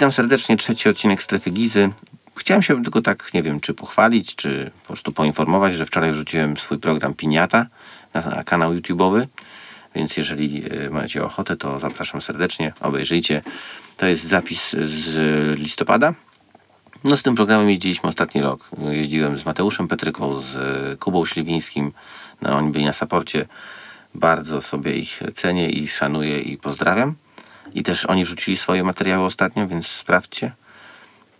Witam serdecznie, trzeci odcinek Strefy Gizy. Chciałem się tylko tak, nie wiem, czy pochwalić, czy po prostu poinformować, że wczoraj wrzuciłem swój program Piniata na, na kanał YouTube'owy, więc jeżeli e, macie ochotę, to zapraszam serdecznie, obejrzyjcie. To jest zapis z listopada. No z tym programem jeździliśmy ostatni rok. Jeździłem z Mateuszem Petryką, z Kubą Śliwińskim. No, oni byli na saporcie. Bardzo sobie ich cenię i szanuję i pozdrawiam. I też oni wrzucili swoje materiały ostatnio, więc sprawdźcie.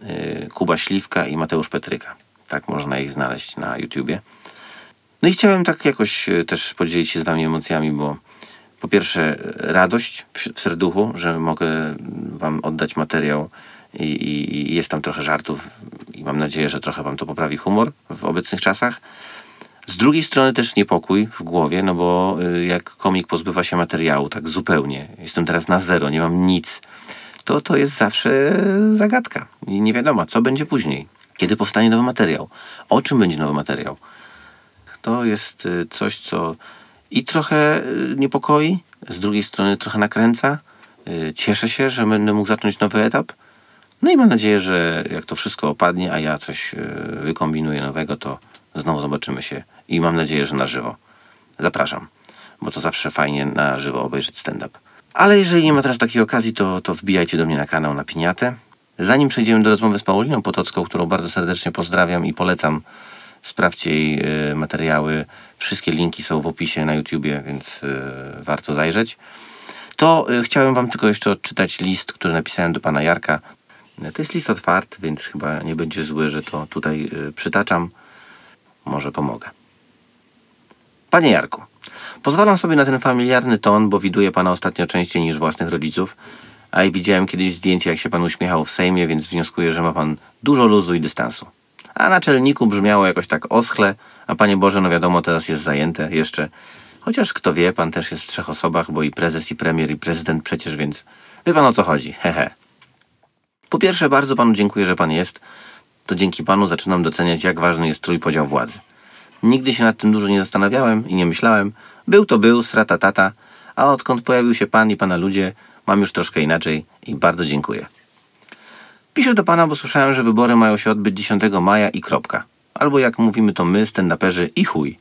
Yy, Kuba Śliwka i Mateusz Petryka. Tak można ich znaleźć na YouTubie. No i chciałem tak jakoś yy, też podzielić się z wami emocjami, bo po pierwsze radość w serduchu, że mogę wam oddać materiał i, i, i jest tam trochę żartów i mam nadzieję, że trochę wam to poprawi humor w obecnych czasach. Z drugiej strony też niepokój w głowie, no bo y, jak komik pozbywa się materiału tak zupełnie, jestem teraz na zero, nie mam nic, to to jest zawsze zagadka i nie wiadomo, co będzie później. Kiedy powstanie nowy materiał? O czym będzie nowy materiał? To jest y, coś, co i trochę y, niepokoi, z drugiej strony trochę nakręca. Cieszę się, że będę mógł zacząć nowy etap. No i mam nadzieję, że jak to wszystko opadnie, a ja coś wykombinuję nowego, to znowu zobaczymy się i mam nadzieję, że na żywo. Zapraszam, bo to zawsze fajnie na żywo obejrzeć stand-up. Ale jeżeli nie ma teraz takiej okazji, to, to wbijajcie do mnie na kanał na Piniatę. Zanim przejdziemy do rozmowy z Pauliną Potocką, którą bardzo serdecznie pozdrawiam i polecam, sprawdźcie jej y, materiały. Wszystkie linki są w opisie na YouTubie, więc y, warto zajrzeć. To y, chciałem wam tylko jeszcze odczytać list, który napisałem do pana Jarka. To jest list otwarty, więc chyba nie będzie zły, że to tutaj przytaczam. Może pomogę. Panie Jarku, pozwalam sobie na ten familiarny ton, bo widuję pana ostatnio częściej niż własnych rodziców, a i widziałem kiedyś zdjęcie, jak się pan uśmiechał w Sejmie, więc wnioskuję, że ma pan dużo luzu i dystansu. A naczelniku brzmiało jakoś tak oschle, a panie Boże, no wiadomo, teraz jest zajęte jeszcze. Chociaż kto wie, pan też jest w trzech osobach, bo i prezes, i premier, i prezydent przecież, więc wie pan o co chodzi. Hehe. Po pierwsze, bardzo panu dziękuję, że pan jest. To dzięki panu zaczynam doceniać, jak ważny jest trójpodział władzy. Nigdy się nad tym dużo nie zastanawiałem i nie myślałem. Był to był, strata tata, a odkąd pojawił się pan i pana ludzie, mam już troszkę inaczej i bardzo dziękuję. Piszę do pana, bo słyszałem, że wybory mają się odbyć 10 maja i kropka. Albo jak mówimy to my, stand-uperzy i chuj.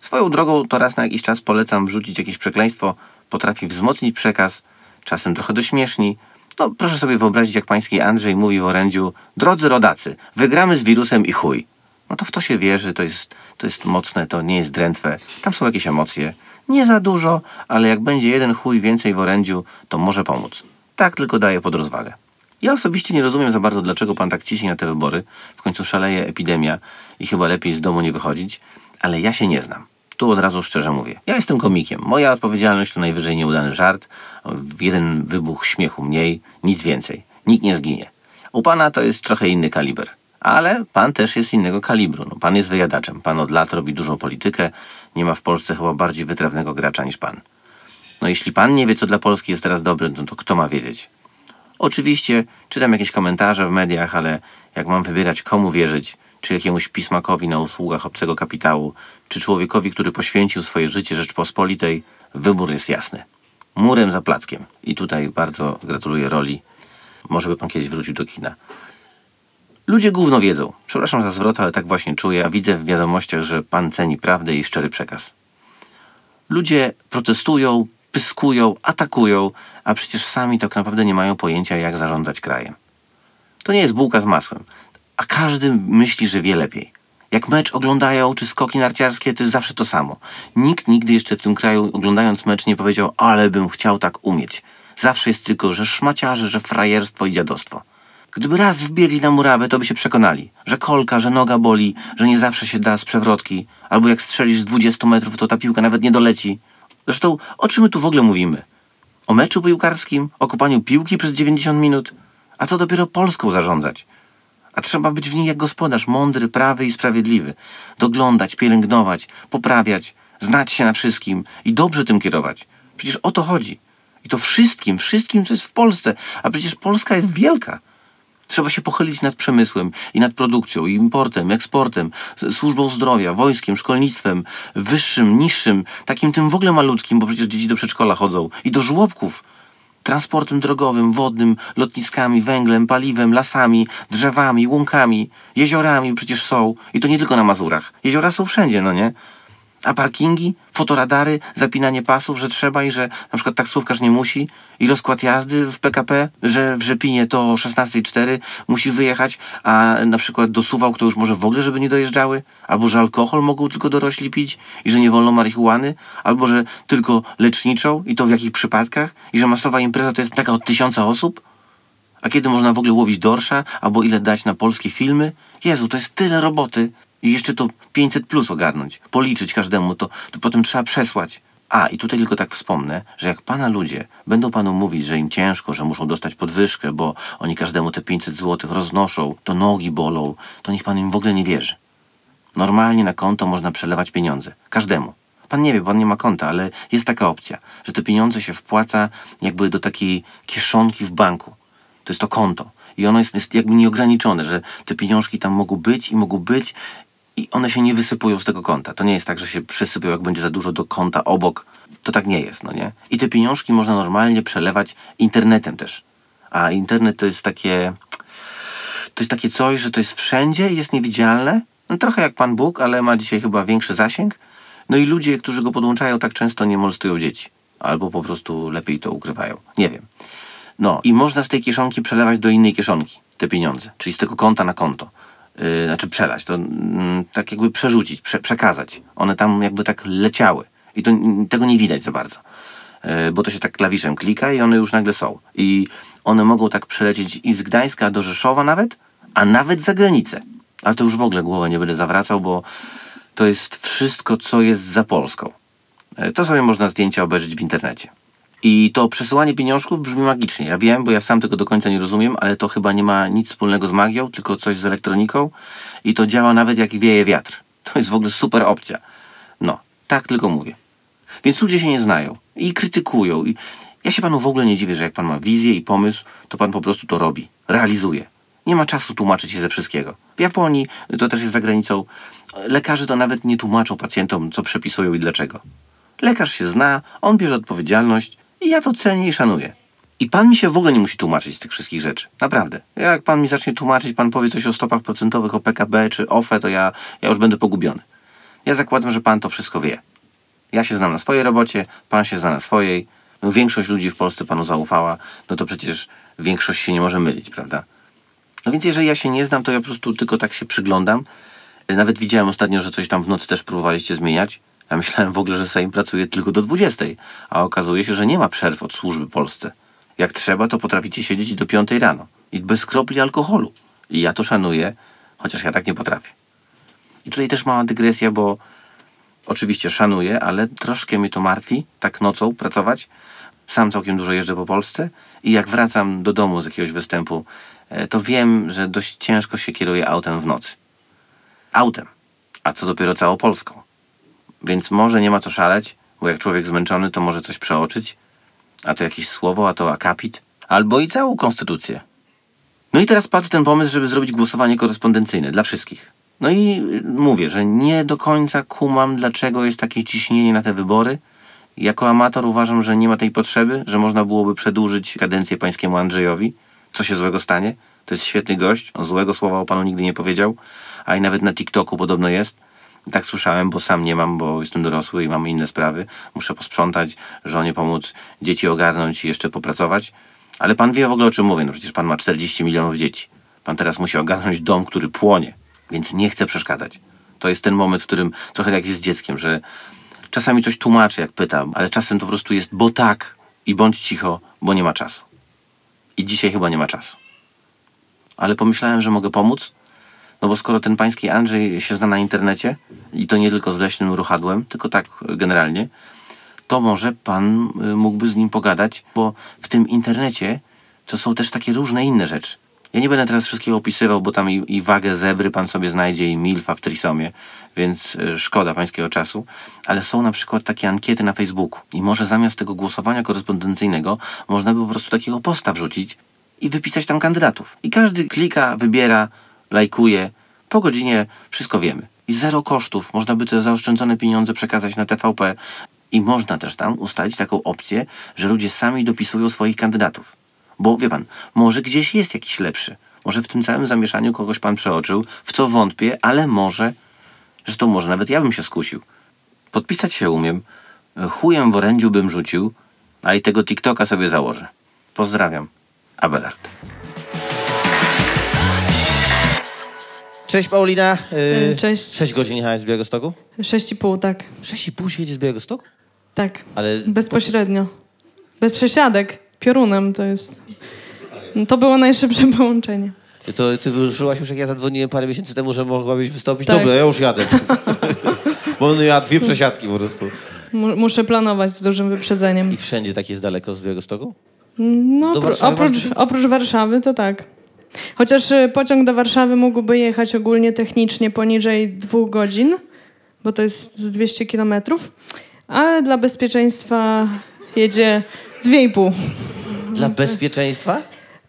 Swoją drogą to raz na jakiś czas polecam wrzucić jakieś przekleństwo, potrafi wzmocnić przekaz, czasem trochę dośmieszni. No proszę sobie wyobrazić, jak pański Andrzej mówi w orędziu Drodzy rodacy, wygramy z wirusem i chuj no to w to się wierzy, to jest, to jest mocne, to nie jest drętwe. Tam są jakieś emocje. Nie za dużo, ale jak będzie jeden chuj więcej w orędziu, to może pomóc. Tak tylko daje pod rozwagę. Ja osobiście nie rozumiem za bardzo, dlaczego pan tak ciśnie na te wybory. W końcu szaleje epidemia i chyba lepiej z domu nie wychodzić, ale ja się nie znam. Tu od razu szczerze mówię. Ja jestem komikiem. Moja odpowiedzialność to najwyżej nieudany żart, jeden wybuch śmiechu mniej, nic więcej. Nikt nie zginie. U pana to jest trochę inny kaliber. Ale pan też jest innego kalibru. No, pan jest wyjadaczem. Pan od lat robi dużą politykę. Nie ma w Polsce chyba bardziej wytrawnego gracza niż pan. No jeśli pan nie wie, co dla Polski jest teraz dobre, no to kto ma wiedzieć? Oczywiście czytam jakieś komentarze w mediach, ale jak mam wybierać komu wierzyć, czy jakiemuś pismakowi na usługach obcego kapitału, czy człowiekowi, który poświęcił swoje życie Rzeczpospolitej, wybór jest jasny. Murem za plackiem. I tutaj bardzo gratuluję roli. Może by pan kiedyś wrócił do kina. Ludzie gówno wiedzą. Przepraszam za zwrot, ale tak właśnie czuję, a widzę w wiadomościach, że pan ceni prawdę i szczery przekaz. Ludzie protestują, pyskują, atakują, a przecież sami tak naprawdę nie mają pojęcia, jak zarządzać krajem. To nie jest bułka z masłem, a każdy myśli, że wie lepiej. Jak mecz oglądają, czy skoki narciarskie, to jest zawsze to samo. Nikt nigdy jeszcze w tym kraju, oglądając mecz, nie powiedział, ale bym chciał tak umieć. Zawsze jest tylko, że szmaciarze, że frajerstwo i dziadostwo. Gdyby raz wbiegli na murawę, to by się przekonali, że kolka, że noga boli, że nie zawsze się da z przewrotki, albo jak strzelisz z 20 metrów, to ta piłka nawet nie doleci. Zresztą, o czym my tu w ogóle mówimy? O meczu piłkarskim? O kopaniu piłki przez 90 minut? A co dopiero Polską zarządzać? A trzeba być w niej jak gospodarz, mądry, prawy i sprawiedliwy. Doglądać, pielęgnować, poprawiać, znać się na wszystkim i dobrze tym kierować. Przecież o to chodzi. I to wszystkim, wszystkim, co jest w Polsce. A przecież Polska jest wielka. Trzeba się pochylić nad przemysłem i nad produkcją, i importem, eksportem, służbą zdrowia, wojskiem, szkolnictwem, wyższym, niższym, takim tym w ogóle malutkim, bo przecież dzieci do przedszkola chodzą i do żłobków. Transportem drogowym, wodnym, lotniskami, węglem, paliwem, lasami, drzewami, łąkami, jeziorami przecież są. I to nie tylko na Mazurach. Jeziora są wszędzie, no nie? A parkingi, fotoradary, zapinanie pasów, że trzeba i że na przykład taksówkarz nie musi? I rozkład jazdy w PKP, że w Rzepinie to o 16.04 musi wyjechać, a na przykład do Suwałk to już może w ogóle, żeby nie dojeżdżały, albo że alkohol mogą tylko dorośli pić i że nie wolno marihuany, albo że tylko leczniczą i to w jakich przypadkach? I że masowa impreza to jest taka od tysiąca osób? A kiedy można w ogóle łowić dorsza, albo ile dać na polskie filmy? Jezu, to jest tyle roboty. I jeszcze to 500 plus ogarnąć, policzyć każdemu, to, to potem trzeba przesłać. A, i tutaj tylko tak wspomnę, że jak pana ludzie będą panu mówić, że im ciężko, że muszą dostać podwyżkę, bo oni każdemu te 500 zł roznoszą, to nogi bolą, to niech pan im w ogóle nie wierzy. Normalnie na konto można przelewać pieniądze. Każdemu. Pan nie wie, pan nie ma konta, ale jest taka opcja, że te pieniądze się wpłaca jakby do takiej kieszonki w banku. To jest to konto. I ono jest, jest jakby nieograniczone, że te pieniążki tam mogą być i mogą być i one się nie wysypują z tego konta. To nie jest tak, że się przysypią, jak będzie za dużo do konta obok. To tak nie jest, no nie? I te pieniążki można normalnie przelewać internetem też. A internet to jest takie... To jest takie coś, że to jest wszędzie, jest niewidzialne. No, trochę jak Pan Bóg, ale ma dzisiaj chyba większy zasięg. No i ludzie, którzy go podłączają, tak często nie molestują dzieci. Albo po prostu lepiej to ukrywają. Nie wiem. No i można z tej kieszonki przelewać do innej kieszonki te pieniądze, czyli z tego konta na konto. Yy, znaczy przelać, to yy, tak jakby przerzucić, prze, przekazać. One tam jakby tak leciały i to, tego nie widać za bardzo, yy, bo to się tak klawiszem klika i one już nagle są. I one mogą tak przelecieć i z Gdańska do Rzeszowa nawet, a nawet za granicę. Ale to już w ogóle głowę nie będę zawracał, bo to jest wszystko, co jest za Polską. Yy, to sobie można zdjęcia obejrzeć w internecie. I to przesyłanie pieniążków brzmi magicznie. Ja wiem, bo ja sam tego do końca nie rozumiem, ale to chyba nie ma nic wspólnego z magią, tylko coś z elektroniką i to działa nawet jak wieje wiatr. To jest w ogóle super opcja. No, tak tylko mówię. Więc ludzie się nie znają i krytykują. I ja się panu w ogóle nie dziwię, że jak pan ma wizję i pomysł, to pan po prostu to robi, realizuje. Nie ma czasu tłumaczyć się ze wszystkiego. W Japonii, to też jest za granicą, lekarze to nawet nie tłumaczą pacjentom, co przepisują i dlaczego. Lekarz się zna, on bierze odpowiedzialność, i ja to cenię i szanuję. I pan mi się w ogóle nie musi tłumaczyć z tych wszystkich rzeczy. Naprawdę. Jak pan mi zacznie tłumaczyć, pan powie coś o stopach procentowych, o PKB czy OFE, to ja, ja już będę pogubiony. Ja zakładam, że pan to wszystko wie. Ja się znam na swojej robocie, pan się zna na swojej. No, większość ludzi w Polsce panu zaufała, no to przecież większość się nie może mylić, prawda? No więc jeżeli ja się nie znam, to ja po prostu tylko tak się przyglądam. Nawet widziałem ostatnio, że coś tam w nocy też próbowaliście zmieniać. Ja myślałem w ogóle, że Sejm pracuje tylko do 20, a okazuje się, że nie ma przerw od służby Polsce. Jak trzeba, to potraficie siedzieć do 5 rano i bez kropli alkoholu. I ja to szanuję, chociaż ja tak nie potrafię. I tutaj też mała dygresja, bo oczywiście szanuję, ale troszkę mnie to martwi, tak nocą pracować. Sam całkiem dużo jeżdżę po Polsce i jak wracam do domu z jakiegoś występu, e, to wiem, że dość ciężko się kieruje autem w nocy. Autem, a co dopiero całą Polską. Więc może nie ma co szaleć, bo jak człowiek zmęczony, to może coś przeoczyć, a to jakieś słowo, a to akapit, albo i całą konstytucję. No i teraz padł ten pomysł, żeby zrobić głosowanie korespondencyjne dla wszystkich. No i y, mówię, że nie do końca kumam, dlaczego jest takie ciśnienie na te wybory. Jako amator uważam, że nie ma tej potrzeby, że można byłoby przedłużyć kadencję pańskiemu Andrzejowi. Co się złego stanie? To jest świetny gość, on złego słowa o panu nigdy nie powiedział, a i nawet na TikToku podobno jest. Tak słyszałem, bo sam nie mam, bo jestem dorosły i mam inne sprawy. Muszę posprzątać, żonie pomóc, dzieci ogarnąć i jeszcze popracować. Ale pan wie w ogóle o czym mówię. No przecież pan ma 40 milionów dzieci. Pan teraz musi ogarnąć dom, który płonie, więc nie chce przeszkadzać. To jest ten moment, w którym trochę jak jest z dzieckiem, że czasami coś tłumaczę, jak pytam, ale czasem to po prostu jest bo tak i bądź cicho, bo nie ma czasu. I dzisiaj chyba nie ma czasu. Ale pomyślałem, że mogę pomóc no bo skoro ten pański Andrzej się zna na internecie i to nie tylko z leśnym ruchadłem, tylko tak generalnie, to może pan y, mógłby z nim pogadać, bo w tym internecie to są też takie różne inne rzeczy. Ja nie będę teraz wszystkiego opisywał, bo tam i, i wagę zebry pan sobie znajdzie, i milfa w trisomie, więc y, szkoda pańskiego czasu. Ale są na przykład takie ankiety na Facebooku. I może zamiast tego głosowania korespondencyjnego można by po prostu takiego posta wrzucić i wypisać tam kandydatów. I każdy klika, wybiera, lajkuje. Po godzinie wszystko wiemy. I zero kosztów. Można by te zaoszczędzone pieniądze przekazać na TVP I można też tam ustalić taką opcję, że ludzie sami dopisują swoich kandydatów. Bo wie pan, może gdzieś jest jakiś lepszy. Może w tym całym zamieszaniu kogoś pan przeoczył, w co wątpię, ale może, że to może nawet ja bym się skusił. Podpisać się umiem, chujem w orędziu bym rzucił, a i tego TikToka sobie założę. Pozdrawiam. Abelard. Cześć Paulina. Yy, Cześć. 6 godzin jechałaś z Białegostoku? Sześć i pół, tak. 6,5 się jedzie z Białegostoku? Tak. Ale Bezpośrednio. Bez przesiadek. Piorunem to jest. To było najszybsze połączenie. to ty wyruszyłaś już jak ja zadzwoniłem parę miesięcy temu, że mogłabyś wystąpić? Tak. Dobra, ja już jadę. Bo on miała dwie przesiadki po prostu. Mu- muszę planować z dużym wyprzedzeniem. I wszędzie tak jest daleko z Białegostoku? No, Warszawy masz oprócz, dużo? oprócz Warszawy to tak. Chociaż y, pociąg do Warszawy mógłby jechać ogólnie technicznie poniżej dwóch godzin, bo to jest z 200 kilometrów, ale dla bezpieczeństwa jedzie dwie i pół. Dla bezpieczeństwa?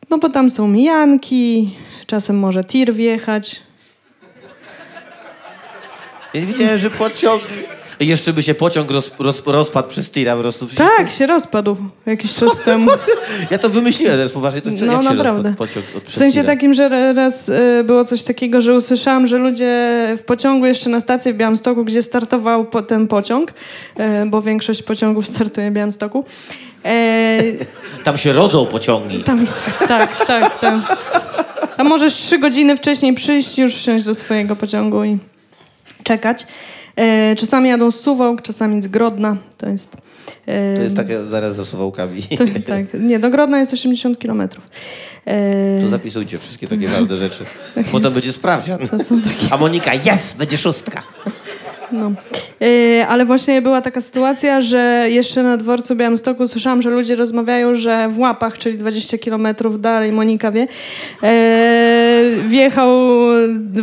No bo tam są mijanki, czasem może tir wjechać. Ja nie wiedziałem, że pociąg... Jeszcze by się pociąg roz, roz, rozpadł przez tira po prostu. Tak, się rozpadł jakiś czas temu. Ja to wymyśliłem teraz poważnie. To, co, No naprawdę. pociąg od W sensie tira? takim, że ra- raz y, było coś takiego, że usłyszałam, że ludzie w pociągu jeszcze na stacji w Białymstoku, gdzie startował po, ten pociąg, y, bo większość pociągów startuje w Białymstoku. E, Tam się rodzą pociągi. tam, tak, tak, tak. A możesz trzy godziny wcześniej przyjść już wsiąść do swojego pociągu i czekać. E, czasami jadą z Suwałk, czasami z Grodna. To jest... e, To jest takie zaraz za suwałkami. to, tak, nie, do Grodna jest 80 kilometrów. E, To zapisujcie wszystkie takie ważne rzeczy. Potem będzie sprawdzian. to takie... A Monika, jest, będzie szóstka. No. E, ale właśnie była taka sytuacja, że jeszcze na dworcu Białymstoku słyszałam, że ludzie rozmawiają, że w Łapach, czyli 20 kilometrów dalej, Monika wie, e, wjechał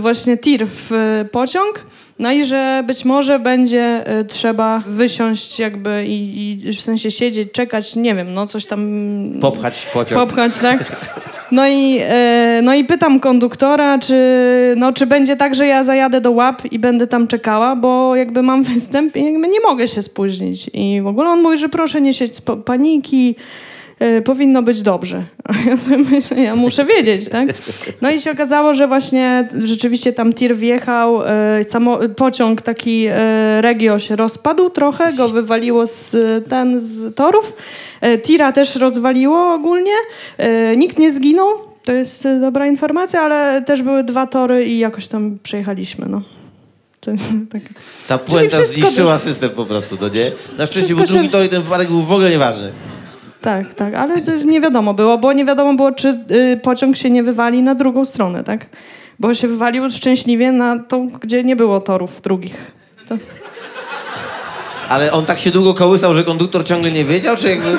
właśnie tir w e, pociąg. No i że być może będzie e, trzeba wysiąść jakby i, i w sensie siedzieć, czekać, nie wiem, no coś tam Popchać pociąg. popchać, tak? No i, e, no i pytam konduktora, czy, no, czy będzie tak, że ja zajadę do łap i będę tam czekała, bo jakby mam występ i jakby nie mogę się spóźnić. I w ogóle on mówi, że proszę nie sieć z paniki, powinno być dobrze. A ja sobie myślę, ja muszę wiedzieć, tak? No i się okazało, że właśnie rzeczywiście tam tir wjechał, e, samo, pociąg taki e, regio się rozpadł trochę, go wywaliło z, ten, z torów. E, Tira też rozwaliło ogólnie. E, Nikt nie zginął. To jest e, dobra informacja, ale też były dwa tory i jakoś tam przejechaliśmy, no. To tak. Ta puenta zniszczyła system po prostu, no nie? Na szczęście był drugi się- tor i ten wypadek był w ogóle nieważny. Tak, tak, ale nie wiadomo było, bo nie wiadomo było, czy y, pociąg się nie wywali na drugą stronę, tak? Bo się wywalił szczęśliwie na tą, gdzie nie było torów drugich. To... Ale on tak się długo kołysał, że konduktor ciągle nie wiedział, czy jakby...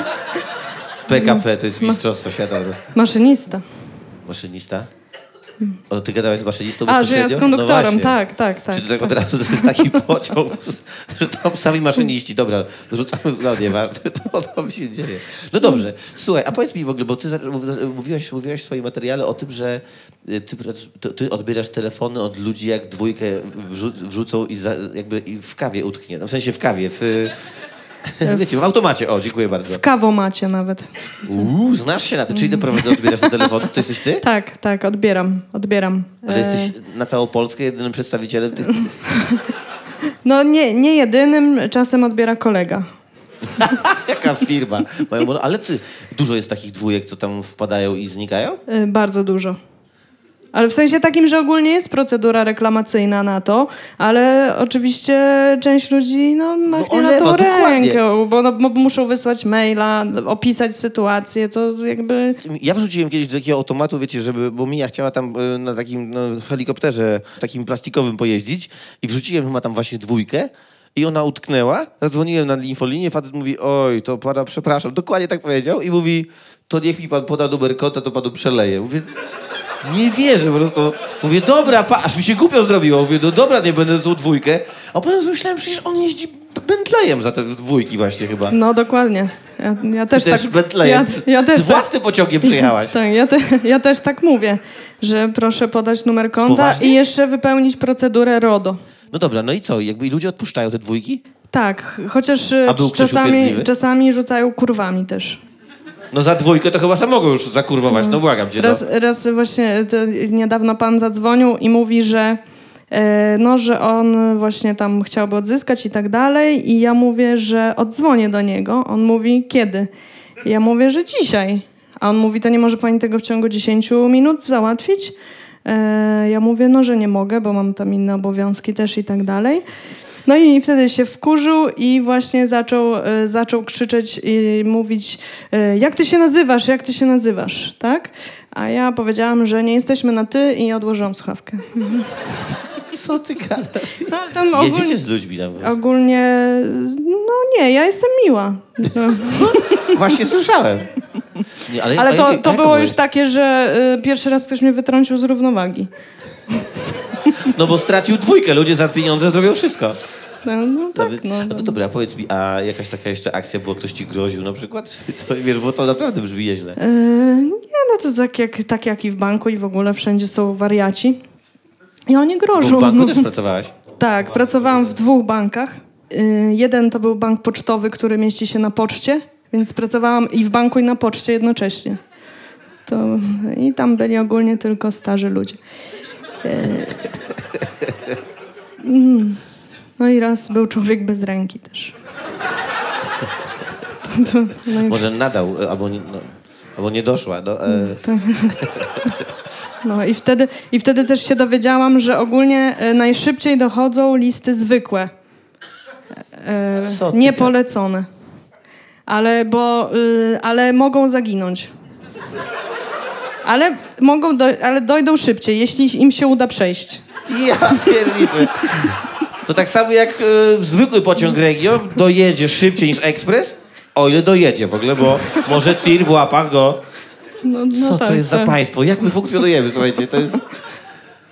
PKP to jest mistrzostwo świata. Maszynista. Maszynista? O, ty gadałeś z maszynistą A, że ja z bezpośrednio? konduktorem, no tak, tak, tak. Czy to tak tak. od razu to jest taki pociąg, że tam sami maszyniści, dobra, rzucamy, no nie ważne, to tam się dzieje. No dobrze, słuchaj, a powiedz mi w ogóle, bo ty mówiłaś, mówiłaś w swoim materiale o tym, że y, ty, ty odbierasz telefony od ludzi, jak dwójkę wrzu, wrzucą i, za, jakby i w kawie utknie, no w sensie w kawie, w... Wiecie, w automacie, o, dziękuję bardzo. W kawomacie nawet. Uuu, znasz się na tym, czyli naprawdę odbierasz ten telefon, to jesteś ty? Tak, tak, odbieram, odbieram. Ale E, jesteś na całą Polskę jedynym przedstawicielem tych... No nie, nie jedynym, czasem odbiera kolega. Jaka firma? Ale ty, dużo jest takich dwójek, co tam wpadają i znikają? Y, Bardzo dużo. Ale w sensie takim, że ogólnie jest procedura reklamacyjna na to, ale oczywiście część ludzi no, machnie na olewa, tą dokładnie. rękę, bo, no, bo muszą wysłać maila, opisać sytuację, to jakby... Ja wrzuciłem kiedyś do takiego automatu, wiecie, żeby, bo Mija chciała tam y, na takim no, helikopterze takim plastikowym pojeździć i wrzuciłem chyba tam właśnie dwójkę i ona utknęła. Zadzwoniłem na infolinię, facet mówi, oj, to pana przepraszam. Dokładnie tak powiedział i mówi, to niech mi pan poda numer konta, to panu przeleję. Mówię, nie wierzę po prostu. Mówię, dobra, pa, aż mi się głupio zrobiło. Mówię, no dobra, nie będę tą dwójkę. A potem sobie myślałem, przecież on jeździ Bentleyem za te dwójki właśnie chyba. No dokładnie. Ja, ja też Ty też tak... Bentleyem. Ja, ja też Z tak, własnym pociągiem przyjechałaś. tak, ja, te, ja też tak mówię, że proszę podać numer konta Poważnie? i jeszcze wypełnić procedurę RODO. No dobra, no i co? Jakby ludzie odpuszczają te dwójki? Tak, chociaż e, czasami, upierdliwy? czasami rzucają kurwami też. No za dwójkę to chyba sam mogą już zakurwować, no błagam cię. Raz, raz właśnie niedawno pan zadzwonił i mówi, że e, no, że on właśnie tam chciałby odzyskać i tak dalej i ja mówię, że odzwonię do niego. On mówi, kiedy? I ja mówię, że dzisiaj. A on mówi, to nie może pani tego w ciągu 10 minut załatwić? E, ja mówię, no, że nie mogę, bo mam tam inne obowiązki też i tak dalej. No i wtedy się wkurzył i właśnie zaczął, e, zaczął krzyczeć i mówić, e, jak ty się nazywasz, jak ty się nazywasz, tak? A ja powiedziałam, że nie jesteśmy na ty i odłożyłam słuchawkę. Co ty gadasz? No, tam ogólnie, Jedziecie z ludźmi tam. ogólnie, no nie, ja jestem miła. No. Właśnie słyszałem. Nie, ale Ale to, jak- to jak było już takie, że y, pierwszy raz ktoś mnie wytrącił z równowagi. No bo stracił dwójkę, ludzie za pieniądze zrobią wszystko. No, no tak, Nawet, no, no, to dobra, powiedz mi, a jakaś taka jeszcze akcja była, ktoś ci groził na przykład? To, wiesz, bo to naprawdę brzmi nieźle. E, nie, no to tak jak, tak jak i w banku i w ogóle wszędzie są wariaci. I oni Bo grożą. w banku też pracowałaś. Tak, pracowałam w dwóch bankach. Y, Jeden to był bank pocztowy, który mieści się na poczcie, więc pracowałam i w banku, i na poczcie jednocześnie. To, I tam byli ogólnie tylko starzy ludzie. Y, mm. No i raz był człowiek bez ręki też. Był- No i, Może nadał, e, albo nie, no, albo nie doszła. Do, e, no i, wtedy, I wtedy też się dowiedziałam, że ogólnie y, najszybciej dochodzą listy zwykłe. E, ty niepolecone. Ale, bo, y, ale mogą zaginąć. Ale, mogą do, ale dojdą szybciej, jeśli im się uda przejść. Ja pierniczę. To tak samo jak e, zwykły pociąg Regio dojedzie szybciej niż ekspres, o ile dojedzie w ogóle, bo może tir w łapach go. No, no Co tak, to jest za tak. państwo? Jak my funkcjonujemy, słuchajcie? To jest...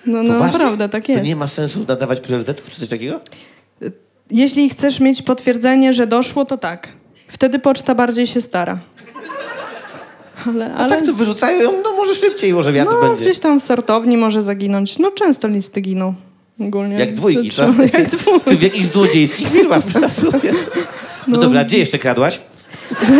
No, no Poważnie? naprawdę, tak jest. To nie ma sensu nadawać priorytetów czy coś takiego? Jeśli chcesz mieć potwierdzenie, że doszło, to tak. Wtedy poczta bardziej się stara. Ale, A ale tak to wyrzucają ją, no może szybciej, może wiatr no, będzie. gdzieś tam w sortowni może zaginąć. No często listy giną. Ogólnie. Jak dwójki, To co? Jak dwójki. Ty w jakichś złodziejskich firmach pracujesz. No, dobra, gdzie jeszcze kradłaś?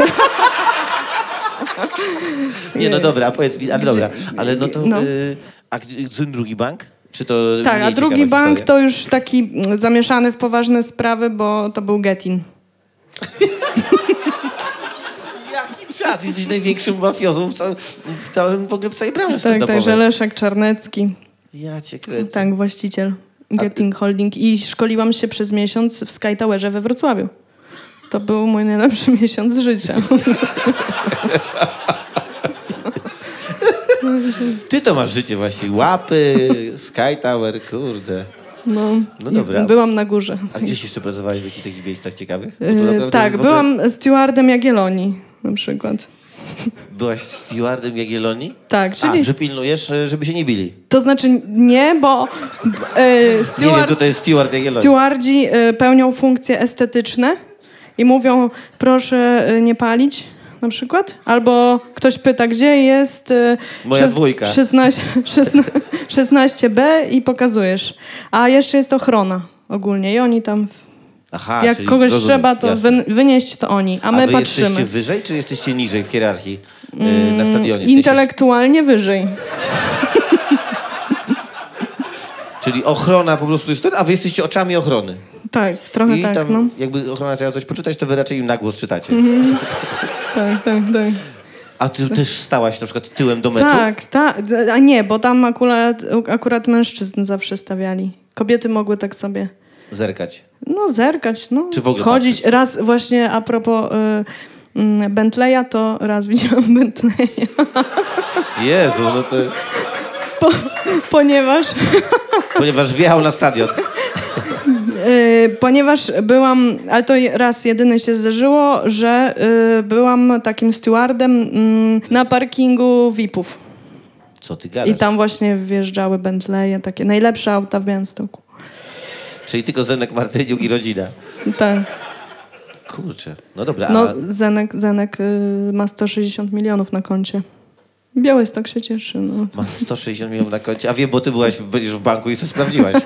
Nie, no dobra, a powiedz mi, ale dobra, ale no to, No. Y, a drugi bank? Czy to Tak, a drugi bank historia? to już taki zamieszany w poważne sprawy, bo to był Getin. Czad, jesteś największym mafiozą w, całym, w całym, w ogóle w całej branży Tak, także Leszek Czarnecki, Ja cię kręcę. tak, właściciel Getin Holding. I szkoliłam się przez miesiąc w Sky Towerze we Wrocławiu. To był mój najlepszy miesiąc życia. Ty to masz życie właśnie, łapy, Sky Tower, kurde. No, No dobra. Byłam na górze. A gdzieś jeszcze pracowałeś w jakichś takich miejscach ciekawych? Yy, tak, ogóle- byłam stewardem Jagiellonii na przykład. Byłaś stewardem Jagiellonii? Tak, czyli... A, że pilnujesz, e, żeby się nie bili. To znaczy nie, bo e, steward, Nie wiem, to jest steward Jagiellonii. stewardzi e, pełnią funkcje estetyczne i mówią proszę nie palić na przykład. Albo ktoś pyta, gdzie jest Moja dwójka. 16, 16, 16b i pokazujesz. A jeszcze jest ochrona ogólnie i oni tam, Aha, jak kogoś rozumiem, trzeba, to jasne. wynieść to oni, a my wy patrzymy. jesteście wyżej, czy jesteście niżej w hierarchii e, na stadionie? Jesteście, Intelektualnie wyżej. czyli ochrona po prostu jest ten, a wy jesteście oczami ochrony. Tak, trochę I tak, tam no. jakby ochrona chciała coś poczytać, to wy raczej im na głos czytacie. Tak, tak, tak. A ty też stałaś na przykład tyłem do meczu? Tak, tak. A nie, bo tam akurat, akurat mężczyzn zawsze stawiali. Kobiety mogły tak sobie, Zerkać. no zerkać, no. Czy w ogóle Chodzić. patrzeć? Raz właśnie a propos y, y, Bentleya, to raz widziałam Bentleya, Jezu, no to... po, ponieważ, Ponieważ wjechał na stadion. y, ponieważ byłam, ale to raz jedyne się zdarzyło, że y, byłam takim stewardem y, na parkingu VIP-ów. Co ty gadasz? I tam właśnie wjeżdżały Bentleye, takie najlepsze auta w Białymstoku. Czyli tylko Zenek Martyniuk i rodzina. Tak. Kurczę. No dobra, No, a Zenek, Zenek y, ma 160 milionów na koncie. Białystok się cieszy, no. Ma 160 milionów na koncie. A wiem, bo ty byłaś, będziesz w banku i to sprawdziłaś.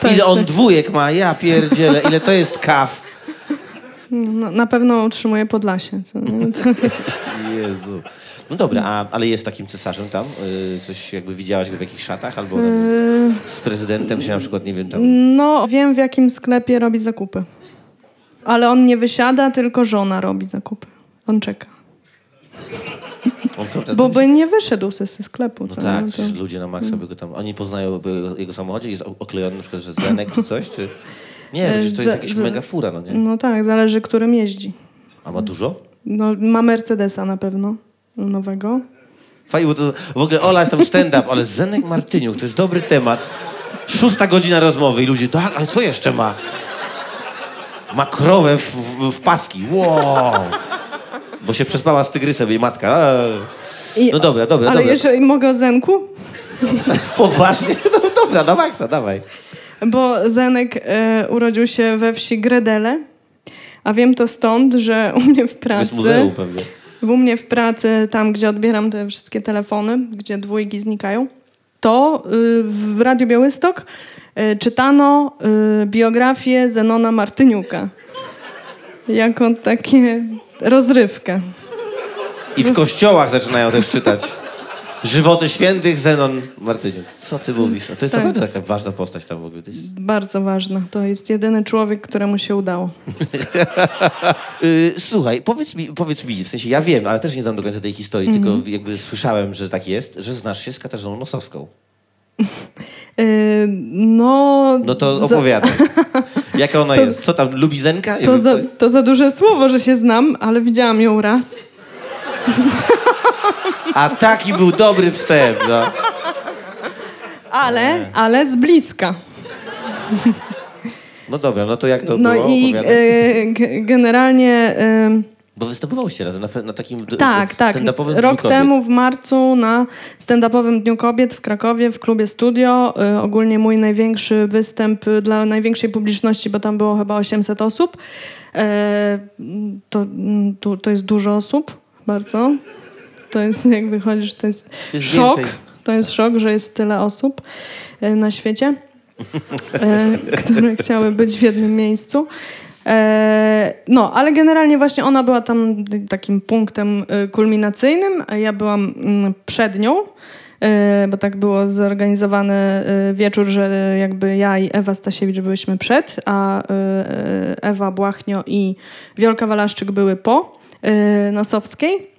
Tak, ile on dwójek ma? Ja pierdzielę. Ile to jest kaw? No, na pewno utrzymuje Podlasie. Jezu. No dobra, a, ale jest takim cesarzem tam? Y, coś jakby widziałaś go w jakichś szatach? Albo Yy, z prezydentem się na przykład, nie wiem, tam... no, wiem w jakim sklepie robi zakupy. Ale on nie wysiada, tylko żona robi zakupy. On czeka. On Bo by nie wyszedł ze, sklepu. No co tak, nie? To- ludzie na maksa by go tam... Oni poznają jego, samochodzie, jest oklejony na przykład, że Zenek czy coś, czy... Nie, przecież to jest jakaś ze- mega fura, no nie? No tak, zależy, którym jeździ. A ma dużo? No, ma Mercedesa na pewno, nowego. Fajnie, bo to w ogóle Ola jest tam stand-up, ale Zenek Martyniuk, to jest dobry temat. Szósta godzina rozmowy i ludzie, tak, ale co jeszcze ma? Ma krowę w, w, w paski, wow! Bo się przespała z tygrysem jej matka. Eee. No dobra, dobra, Ale dobra. jeżeli mogę o Zenku? Poważnie? No dobra, na maksa, dawaj. Bo Zenek e, urodził się we wsi Gredele, a wiem to stąd, że u mnie w pracy... jest muzeum pewnie. U mnie w pracy, tam gdzie odbieram te wszystkie telefony, gdzie dwójki znikają, to y, w Radiu Białystok y, czytano y, biografię Zenona Martyniuka. Jako takie rozrywkę. I w kościołach zaczynają też czytać. Żywoty świętych Zenon Martyniuk. Co ty mówisz? To jest Tak. naprawdę taka ważna postać tam w ogóle. To jest... Bardzo ważna. To jest jedyny człowiek, któremu się udało. Yy, słuchaj, powiedz mi, powiedz mi, w sensie ja wiem, ale też nie znam do końca tej historii, Mhm. tylko jakby słyszałem, że tak jest, że znasz się z Katarzyną Nosowską. Y, no, No to za- opowiadaj. Jaka ona to- jest? Co tam, lubi Zenka? Nie to, wiem, za, co- to za duże słowo, że się znam, ale widziałam ją raz. A taki był dobry wstęp, no. Ale, ale z bliska. No dobra, no to jak to No było? i Opowiadaj. e, g- generalnie... E, Bo występowałyście razem na, na takim d- tak, d- tak. stand-upowym Dniu Rok Kobiet. temu w marcu na stand-upowym Dniu Kobiet w Krakowie w klubie Studio. E, ogólnie mój największy występ e, dla największej publiczności, bo tam było chyba 800 osób. E, to, mm, to, to jest dużo osób, bardzo. To jest, jak wychodzisz, to jest, To jest szok. więcej. To jest szok, że jest tyle osób e, na świecie, e, które chciały być w jednym miejscu. E, no, ale generalnie właśnie ona była tam takim punktem kulminacyjnym, a ja byłam mm, przed nią, bo tak było zorganizowany wieczór, że jakby ja i Ewa Stasiewicz byłyśmy przed, a Ewa Błachnio i Wiolka Walaszczyk były po Nosowskiej.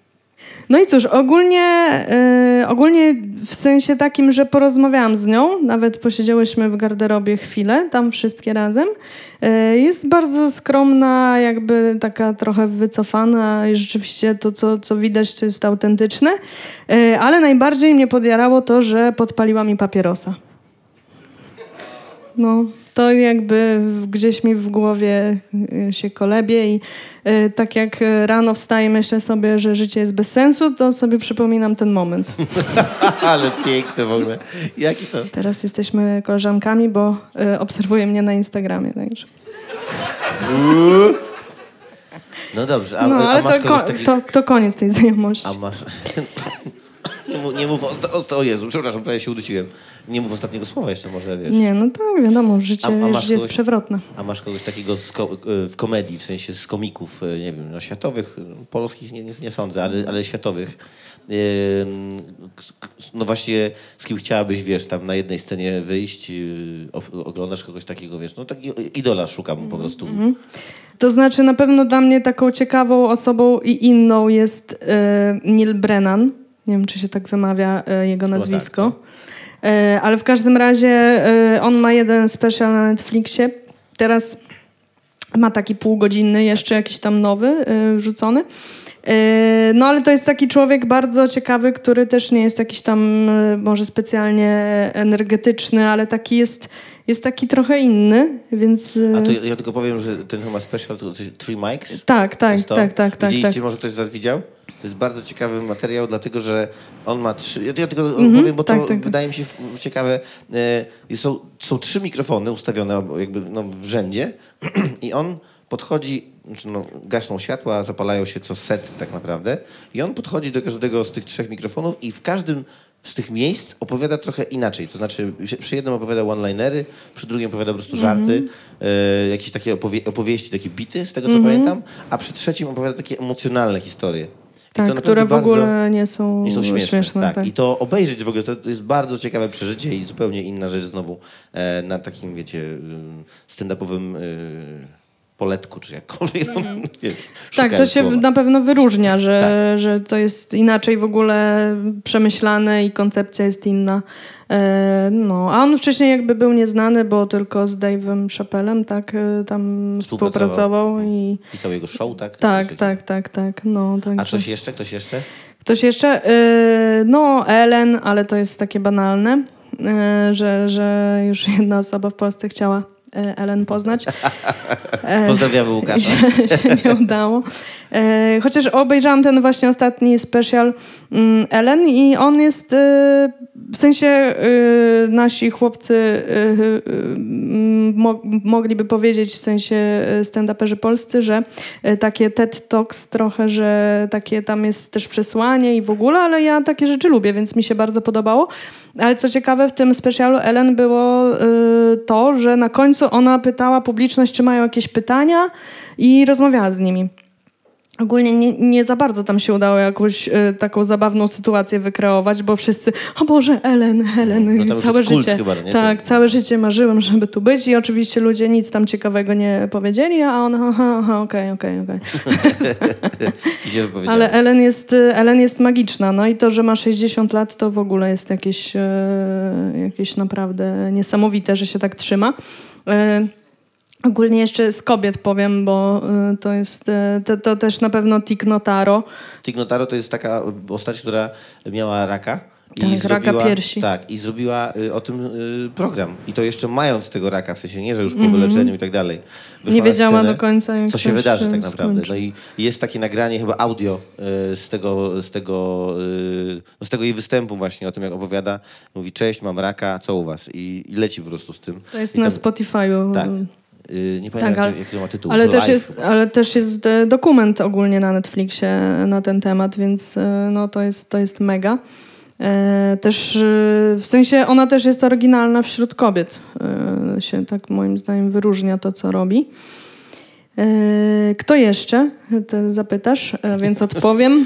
No i cóż, ogólnie, e, ogólnie w sensie takim, że porozmawiałam z nią, nawet posiedziałyśmy w garderobie chwilę, tam wszystkie razem. E, jest bardzo skromna, jakby taka trochę wycofana i rzeczywiście to, co, co widać, to jest autentyczne. E, ale najbardziej mnie podjarało to, że podpaliła mi papierosa. No, to jakby gdzieś mi w głowie y, się kolebie i y, tak jak y, rano wstaję, myślę sobie, że życie jest bez sensu, to sobie przypominam ten moment. Ale piękne w ogóle. Jaki to? Teraz jesteśmy koleżankami, bo obserwuje mnie na Instagramie, także. No dobrze, a, No, a ale masz to, ko- takiego... to, to koniec tej znajomości. A masz... nie, mów, nie mów o, o, o Jezu, przepraszam, prawie się udusiłem. Nie mów ostatniego słowa jeszcze może, wiesz. Nie, no tak, wiadomo, życie A- a masz jest, kogoś- przewrotne. A masz kogoś takiego ko- w komedii, w sensie z komików, e, nie wiem, no światowych, e, polskich nie, nie, nie sądzę, ale, ale światowych. No właśnie, z kim chciałabyś, wiesz, tam na jednej scenie wyjść, yy, o- oglądasz kogoś takiego, wiesz, no takiego idola szukam po prostu. To znaczy na pewno dla mnie taką ciekawą osobą i inną jest e, Neil Brennan. Nie wiem, czy się tak wymawia e, jego nazwisko. tak, E, ale w każdym razie e, on ma jeden special na Netflixie. Teraz ma taki półgodzinny, jeszcze jakiś tam nowy wrzucony. No ale to jest taki człowiek bardzo ciekawy, który też nie jest jakiś tam może specjalnie energetyczny, ale taki jest, jest taki trochę inny, więc... A to ja, tylko powiem, że ten chyba special to Three Mics. Tak, tak, tak, tak, tak, Widzieliście, tak. może ktoś z was widział? To jest bardzo ciekawy materiał, dlatego że on ma trzy... Ja, tylko Mhm, powiem, bo to tak, tak, tak. wydaje mi się ciekawe. E, są, są trzy mikrofony ustawione jakby no, w rzędzie i on podchodzi, znaczy no, gasną światła, zapalają się co set tak naprawdę i on podchodzi do każdego z tych trzech mikrofonów i w każdym z tych miejsc opowiada trochę inaczej. To znaczy przy jednym opowiada one-linery, przy drugim opowiada po prostu żarty, e, jakieś takie opowie opowieści, takie bity z tego co pamiętam, a przy trzecim opowiada takie emocjonalne historie. Tak, które w bardzo- ogóle nie są, nie są śmieszne. śmieszne tak. tak. I to obejrzeć w ogóle to, to jest bardzo ciekawe przeżycie i zupełnie inna rzecz znowu e, na takim, wiecie, y, stand-upowym y, poletku, czy jakkolwiek. No, wiesz, Tak, to się słowa. na pewno wyróżnia, że, Tak. że to jest inaczej w ogóle przemyślane i koncepcja jest inna. E, no, a on wcześniej jakby był nieznany, bo tylko z Dave'em Chappellem tak e, tam Współpracował. współpracował i Pisał jego show, tak? tak, tak, tak, tak. No, A także- coś jeszcze? Ktoś jeszcze? Ktoś jeszcze? E, no, Ellen, ale to jest takie banalne, e, że, że już jedna osoba w Polsce chciała Ellen poznać. E, Pozdrawiamy Łukasza. się, się nie udało. E, chociaż obejrzałam ten właśnie ostatni special mm, Ellen i on jest e, w sensie e, nasi chłopcy e, e, mogliby powiedzieć w sensie e, stand-uperzy polscy, że e, takie TED Talks trochę, że takie tam jest też przesłanie i w ogóle, ale ja takie rzeczy lubię, więc mi się bardzo podobało. Ale co ciekawe, w tym specjalu Ellen było to, że na końcu ona pytała publiczność, czy mają jakieś pytania i rozmawiała z nimi. Ogólnie nie, nie za bardzo tam się udało jakąś y, taką zabawną sytuację wykreować, bo wszyscy, o Boże, Ellen, Ellen, No całe życie. chyba? Tak, całe życie marzyłem, żeby tu być i oczywiście ludzie nic tam ciekawego nie powiedzieli, a ona, aha, aha, okej, okej, okej. Ale Ellen jest, y, Ellen jest magiczna. No i to, że ma 60 lat, to w ogóle jest jakieś, e, jakieś naprawdę niesamowite, że się tak trzyma. E, ogólnie jeszcze z kobiet powiem, bo e, to jest e, to, to też na pewno Tig Notaro. Tig Notaro to jest taka postać, która miała raka. Tak, raka piersi. Tak, i zrobiła y, o tym y, program. I to jeszcze mając tego raka, w sensie nie, że już po wyleczeniu i tak dalej. Nie wiedziała scenę, do końca, jak Co się wydarzy tak naprawdę. skończy. No i jest takie nagranie, chyba audio y, z tego, z, tego, y, z tego jej występu właśnie, o tym jak opowiada. Mówi, cześć, mam raka, co u was? I, i leci po prostu z tym. To jest I na tam- Spotify'u. Tak. Y, nie pamiętam, Tak, ale, jak, jaki ma tytuł. ale, też jest, ale też jest e, dokument ogólnie na Netflixie na ten temat, więc e, no, to, jest, to jest mega. E, też e, w sensie ona też jest oryginalna wśród kobiet. E, się tak moim zdaniem wyróżnia to, co robi. Kto jeszcze? Ty zapytasz, więc odpowiem.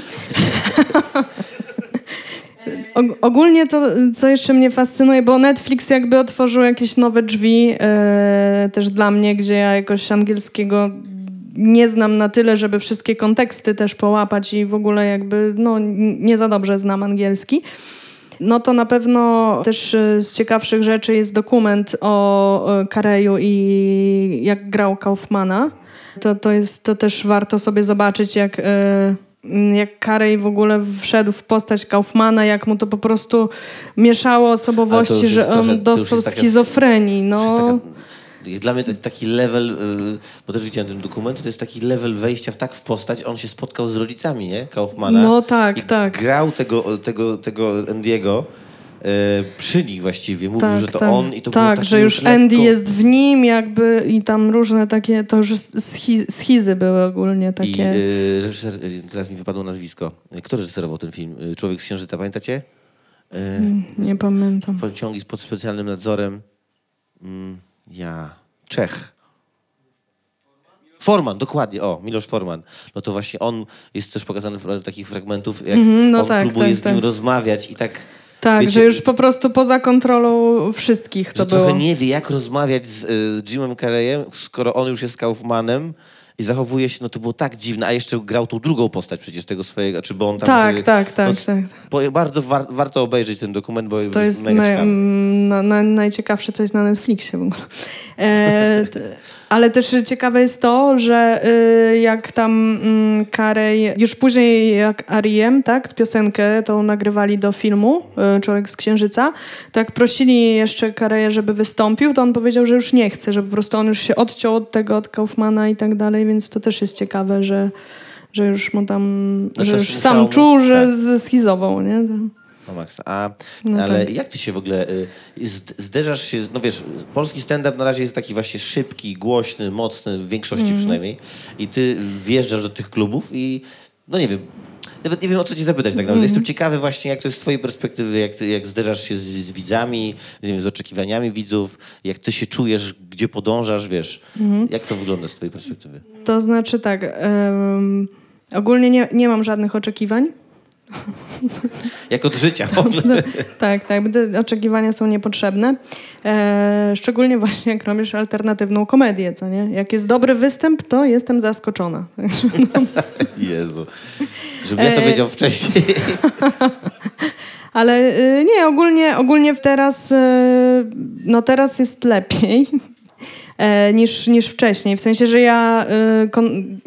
Og- ogólnie to, co jeszcze mnie fascynuje, bo Netflix jakby otworzył jakieś nowe drzwi też dla mnie, gdzie ja jakoś angielskiego nie znam na tyle, żeby wszystkie konteksty też połapać i w ogóle jakby no, nie za dobrze znam angielski. No to na pewno też e, z ciekawszych rzeczy jest dokument o e, Kareju i jak grał Kaufmana. To, to, jest, to też warto sobie zobaczyć, jak, e, jak Karej w ogóle wszedł w postać Kaufmana, jak mu to po prostu mieszało osobowości, że trochę- on dostał schizofrenii. No. Dla mnie taki level, y, bo też widziałem ten dokument, to jest taki level wejścia w tak w postać. On się spotkał z rodzicami, nie? Kaufmana. No tak, I tak. Grał tego, tego, tego Andiego y, przy nich właściwie. Mówił, tak, że to tak. on i to było Tak, że już lekko- Andy jest w nim jakby i tam różne takie, to już schi- schizy były ogólnie I takie. y, reżyser, teraz mi wypadło nazwisko. Kto reżyserował ten film? Człowiek z Księżyca, pamiętacie? Y, nie pamiętam. Pociągi pod specjalnym nadzorem. Mm, ja. Czech. Forman, dokładnie, o, Miloš Forman. No to właśnie on jest też pokazany w takich fragmentów, jak Mhm, no on tak, próbuje tak, z nim tak. rozmawiać i tak... Tak, wiecie, że już po prostu poza kontrolą wszystkich to że było. trochę nie wie, jak rozmawiać z, y, z Jimem Carreyem, skoro on już jest Kaufmanem i zachowuje się, no to było tak dziwne, a jeszcze grał tą drugą postać przecież tego swojego, czy bo on tam Tak, się, tak, tak, no, tak. Bardzo war, warto obejrzeć ten dokument, bo To jest mega mm, na, na, najciekawsze, co jest na Netflixie w ogóle. E, ale też ciekawe jest to, że y, jak tam mm, Carey, już później jak Ariem, tak, piosenkę tą nagrywali do filmu y, Człowiek z Księżyca, to jak prosili jeszcze Careya, żeby wystąpił, to on powiedział, że już nie chce, że po prostu on już się odciął od tego, od Kaufmana i tak dalej, więc to też jest ciekawe, że, że już mu tam, że też już sam czuł, że tak. zeschizował, nie? No Max, a No ale tak. jak ty się w ogóle y, zd- zderzasz się, no wiesz, polski stand-up na razie jest taki właśnie szybki, głośny, mocny, w większości Mhm. przynajmniej i ty wjeżdżasz do tych klubów i no nie wiem, nawet nie wiem o co cię zapytać tak naprawdę. Mhm. Jestem ciekawy właśnie jak to jest z twojej perspektywy, jak, ty, jak zderzasz się z, z widzami, nie wiem, z oczekiwaniami widzów, jak ty się czujesz, gdzie podążasz, wiesz, Mhm. jak to wygląda z twojej perspektywy? To znaczy tak, em, ogólnie nie, nie mam żadnych oczekiwań. Jak od życia w ogóle. Tak, tak, oczekiwania są niepotrzebne. E, szczególnie właśnie jak robisz alternatywną komedię, co nie? Jak jest dobry występ, to jestem zaskoczona. No, Jezu. Żebym ja to E, wiedział wcześniej. Ale y, nie, ogólnie, ogólnie teraz, y, no teraz jest lepiej niż, niż wcześniej. W sensie, że ja y,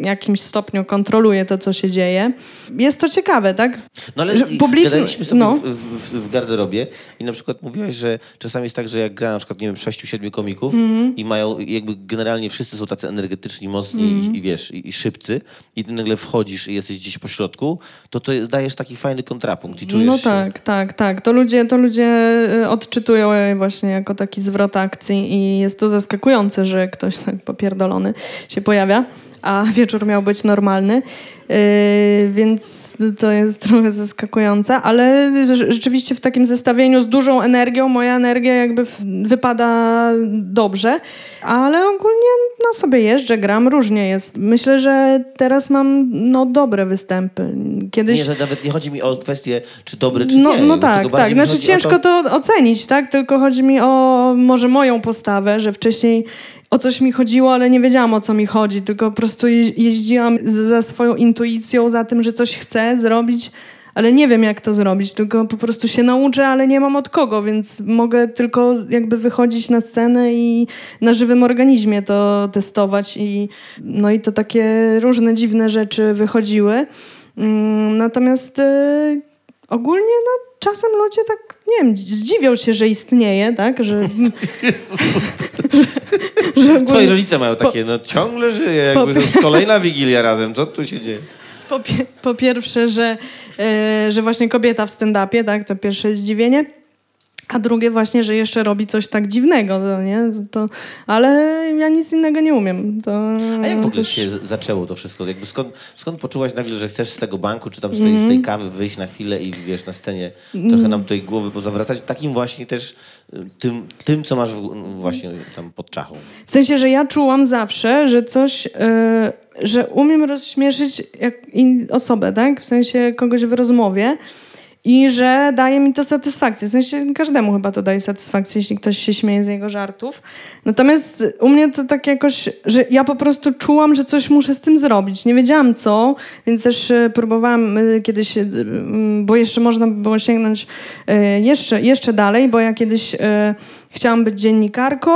w jakimś stopniu kontroluję to, co się dzieje. Jest to ciekawe, tak? No ale Że publicznie- gadaliśmy sobie no. w, w, w garderobie i na przykład mówiłaś, że czasami jest tak, że jak gra na przykład, nie wiem, sześciu, siedmiu komików Mhm. i mają, jakby generalnie wszyscy są tacy energetyczni, mocni Mhm. i, i wiesz, i, i szybcy i ty nagle wchodzisz i jesteś gdzieś po środku, to to dajesz taki fajny kontrapunkt i czujesz No się... tak, tak, tak. To ludzie, to ludzie y, odczytują właśnie jako taki zwrot akcji i jest to zaskakujące, że ktoś tak popierdolony się pojawia, a wieczór miał być normalny. Yy, więc to jest trochę zaskakujące, ale rze- rzeczywiście w takim zestawieniu z dużą energią, moja energia jakby wypada dobrze, ale ogólnie no sobie jeżdżę, gram, różnie jest. Myślę, że teraz mam no dobre występy. Kiedyś... Nie, że nawet nie chodzi mi o kwestię, czy dobry, czy No, nie. no tak, tak. Znaczy ciężko to... ocenić, tak? Tylko chodzi mi o może moją postawę, że wcześniej o coś mi chodziło, ale nie wiedziałam o co mi chodzi, tylko po prostu je- jeździłam za swoją intuicją, za tym, że coś chcę zrobić, ale nie wiem jak to zrobić, tylko po prostu się nauczę, ale nie mam od kogo, więc mogę tylko jakby wychodzić na scenę i na żywym organizmie to testować i no i to takie różne dziwne rzeczy wychodziły. Mm, Natomiast y, ogólnie no, czasem ludzie tak, nie wiem, zdziwią się, że istnieje, tak? Że, że, że Twoi rodzice mają takie, no ciągle żyje, jakby to jest kolejna wigilia razem, co tu się dzieje? po, po pierwsze, że, e, że właśnie kobieta w stand-upie, tak? To pierwsze zdziwienie. A drugie właśnie, że jeszcze robi coś tak dziwnego, to, nie? To, ale ja nic innego nie umiem. To, A jak w ogóle się zaczęło to wszystko? Jakby skąd, skąd poczułaś nagle, że chcesz z tego banku, czy tam z tej, Mhm. z tej kawy wyjść na chwilę i wiesz, na scenie trochę nam tutaj głowy pozawracać, takim właśnie też y, tym, tym co masz w, właśnie tam pod czachą. W sensie, że ja czułam zawsze, że coś, e, że umiem rozśmieszyć osobę, tak? W sensie kogoś w rozmowie i że daje mi to satysfakcję. W sensie każdemu chyba to daje satysfakcję, jeśli ktoś się śmieje z jego żartów. Natomiast u mnie to tak jakoś, że ja po prostu czułam, że coś muszę z tym zrobić. Nie wiedziałam co, więc też e, próbowałam e, kiedyś, e, m, bo jeszcze można by było sięgnąć jeszcze, jeszcze dalej, bo ja kiedyś chciałam być dziennikarką.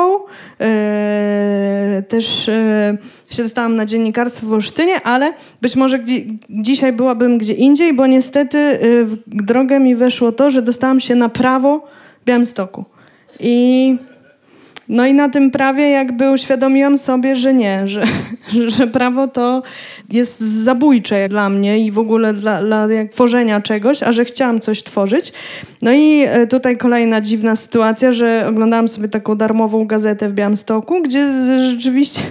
E, też e, się dostałam na dziennikarstwo w Olsztynie, ale być może gdzie, dzisiaj byłabym gdzie indziej, bo niestety e, w drogę mi weszło to, że dostałam się na prawo w Białymstoku. I no i na tym prawie jakby uświadomiłam sobie, że nie, że, że prawo to jest zabójcze dla mnie i w ogóle dla, dla tworzenia czegoś, a że chciałam coś tworzyć. No i e, tutaj kolejna dziwna sytuacja, że oglądałam sobie taką darmową gazetę w Białymstoku, gdzie rzeczywiście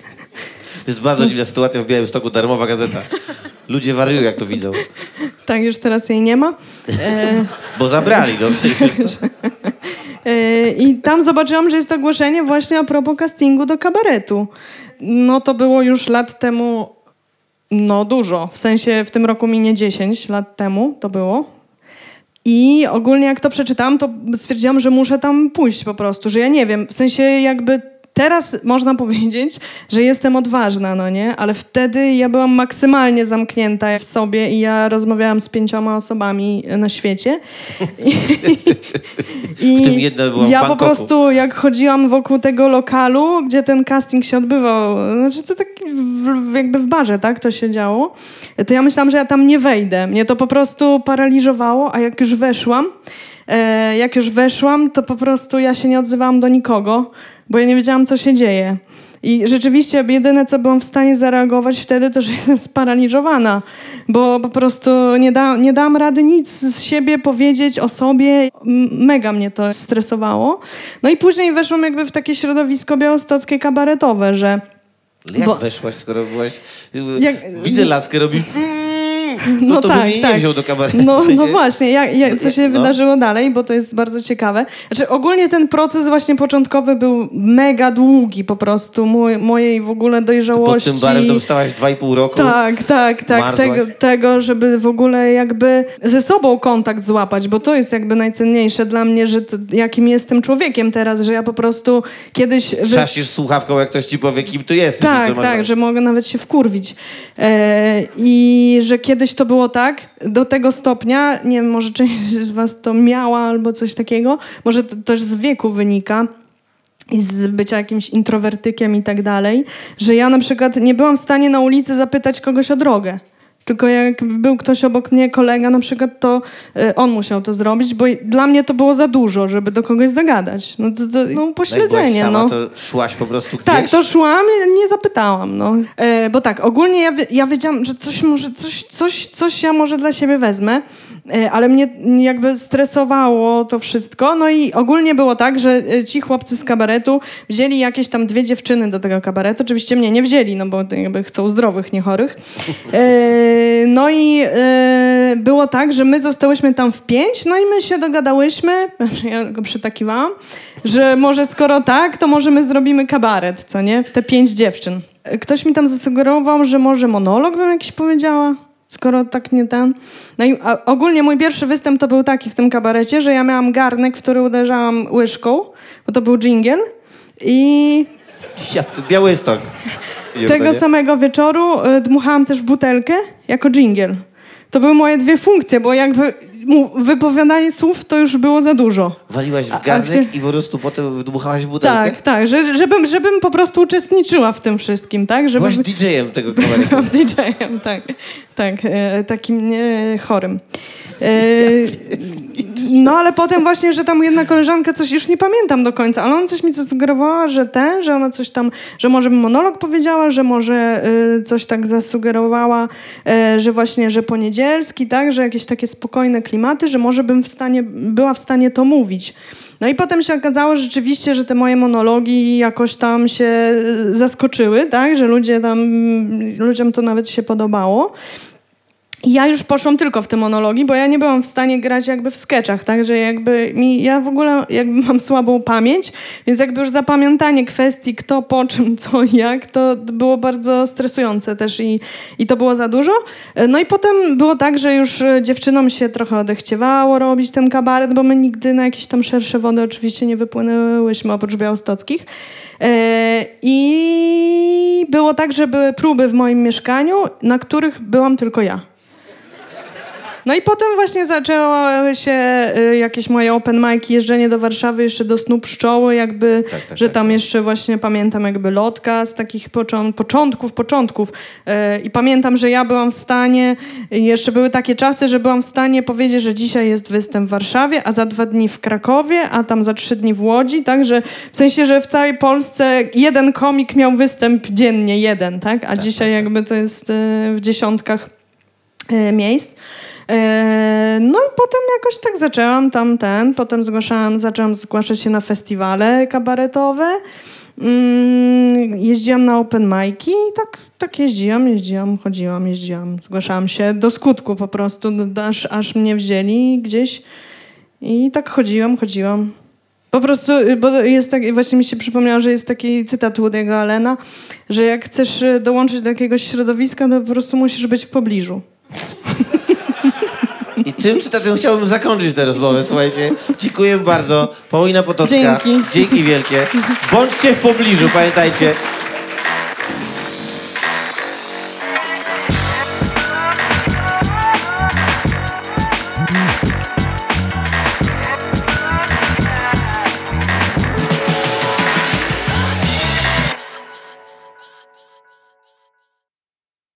To jest bardzo dziwna sytuacja w Białymstoku, darmowa gazeta. Ludzie wariują, jak to widzą. tak już teraz jej nie ma. E, Bo zabrali, no przecież. E, I tam zobaczyłam, że jest ogłoszenie właśnie a propos castingu do kabaretu. No to było już lat temu, no dużo. W sensie w tym roku minie 10 lat temu to było. I ogólnie jak to przeczytałam, to stwierdziłam, że muszę tam pójść po prostu, że ja nie wiem, w sensie jakby teraz można powiedzieć, że jestem odważna, no nie? Ale wtedy ja byłam maksymalnie zamknięta w sobie i ja rozmawiałam z pięcioma osobami na świecie. I, i W tym jedna była ja po prostu jak chodziłam wokół tego lokalu, gdzie ten casting się odbywał, znaczy to tak w, w, jakby w barze, tak, to się działo, to ja myślałam, że ja tam nie wejdę. Mnie to po prostu paraliżowało, a jak już weszłam, e, jak już weszłam, to po prostu ja się nie odzywałam do nikogo, bo ja nie wiedziałam, co się dzieje. I rzeczywiście jedyne, co byłam w stanie zareagować wtedy, to, że jestem sparaliżowana, bo po prostu nie, da, nie dałam rady nic z siebie powiedzieć o sobie. Mega mnie to stresowało. No i później weszłam jakby w takie środowisko białostockie kabaretowe, że jak Bo- weszłaś, skoro byłaś... Jak- Widzę laskę, robi... No, No to tak, bym jej tak. nie wziął do kabaretu. No, W sensie- no właśnie, jak, jak, co się No. wydarzyło dalej, bo to jest bardzo ciekawe. Znaczy ogólnie ten proces właśnie początkowy był mega długi po prostu, mój, mojej w ogóle Pod dojrzałości. tym barem to stałaś dwa i pół roku. Tak, tak, tak. Tego, tego, żeby w ogóle jakby ze sobą kontakt złapać, bo to jest jakby najcenniejsze dla mnie, że to, jakim jestem człowiekiem teraz, że ja po prostu kiedyś... wy- Trzasisz słuchawką, jak ktoś ci powie, kim ty jesteś. tak, tak, że mogę nawet się wkurwić. E, I że kiedyś to było tak, do tego stopnia, nie wiem, może część z was to miała albo coś takiego, może to też z wieku wynika i z bycia jakimś introwertykiem i tak dalej, że ja na przykład nie byłam w stanie na ulicy zapytać kogoś o drogę. Tylko jak był ktoś obok mnie, kolega na przykład, to e, on musiał to zrobić, bo dla mnie to było za dużo, żeby do kogoś zagadać. No to, to no, byłaś pośledzenie, sama, no. to szłaś po prostu gdzieś? Tak, to szłam, nie zapytałam, no. E, bo tak, ogólnie ja, ja wiedziałam, że coś może, coś, coś, coś ja może dla siebie wezmę, ale mnie jakby stresowało to wszystko. No i ogólnie było tak, że e, ci chłopcy z kabaretu wzięli jakieś tam dwie dziewczyny do tego kabaretu. Oczywiście mnie nie wzięli, no bo jakby chcą zdrowych, nie chorych. E, no i e, było tak, że my zostałyśmy tam w pięć, no i my się dogadałyśmy, ja go przytakiwałam, że może skoro tak, to może my zrobimy kabaret, co nie? W te pięć dziewczyn. E, Ktoś mi tam zasugerował, że może monolog bym jakiś powiedziała, skoro tak nie ten. No i ogólnie mój pierwszy występ to był taki w tym kabarecie, że ja miałam garnek, w który uderzałam łyżką, bo to był dżingiel i Ja, Białystok. tego samego wieczoru y, dmuchałam też butelkę jako dżingiel. To były moje dwie funkcje, bo jakby wypowiadanie słów to już było za dużo. Waliłaś w garnek gdzie- i po prostu potem wydmuchałaś w butelkę? Tak, tak, że, żebym, żebym po prostu uczestniczyła w tym wszystkim, tak? Żeby Byłaś DJ-em tego. Byłam DJ-em, tak, tak, e, takim nie, chorym. E, no ale potem właśnie, że tam jedna koleżanka coś, już nie pamiętam do końca, ale ona coś mi zasugerowała, że ten, że ona coś tam, że może monolog powiedziała, że może e, coś tak zasugerowała, e, że właśnie, że poniedzielski, tak, że jakieś takie spokojne klimaty, że może bym w stanie, była w stanie to mówić. No i potem się okazało rzeczywiście, że te moje monologi jakoś tam się e, zaskoczyły, tak, że ludzie tam, ludziom to nawet się podobało. Ja już poszłam tylko w te monologi, bo ja nie byłam w stanie grać jakby w sketchach, tak, że jakby mi, ja w ogóle jakby mam słabą pamięć, więc jakby już zapamiętanie kwestii kto, po czym, co jak, to było bardzo stresujące też i, i to było za dużo. No i potem było tak, że już e, dziewczynom się trochę odechciewało robić ten kabaret, bo my nigdy na jakieś tam szersze wody oczywiście nie wypłynęłyśmy oprócz białostockich. E, I było tak, że były próby w moim mieszkaniu, na których byłam tylko ja. No i potem właśnie zaczęły się y, jakieś moje open mic, jeżdżenie do Warszawy jeszcze do snu pszczoły, jakby, Tak, tak, że tak. tam jeszcze właśnie pamiętam jakby lotka z takich począ- początków, początków. Y, I pamiętam, że ja byłam w stanie, jeszcze były takie czasy, że byłam w stanie powiedzieć, że dzisiaj jest występ w Warszawie, a za dwa dni w Krakowie, a tam za trzy dni w Łodzi, tak, że w sensie, że w całej Polsce jeden komik miał występ dziennie, jeden, tak, a dzisiaj jakby to jest y, w dziesiątkach miejsc. E, No i potem jakoś tak zaczęłam tam ten, potem zgłaszałam, zaczęłam zgłaszać się na festiwale kabaretowe. Mm, Jeździłam na open mic'i i tak, tak jeździłam, jeździłam, chodziłam, jeździłam, zgłaszałam się do skutku po prostu, do- aż, aż mnie wzięli gdzieś i tak chodziłam, chodziłam. Po prostu, y, bo jest tak, właśnie mi się przypomniało, że jest taki cytat Woody'ego Allena, że jak chcesz y, dołączyć do jakiegoś środowiska, to po prostu musisz być w pobliżu. Tym cytatem chciałbym zakończyć tę rozmowę, słuchajcie. Dziękuję bardzo. Paulina Potocka. Dzięki. Dzięki wielkie. Bądźcie w pobliżu, pamiętajcie.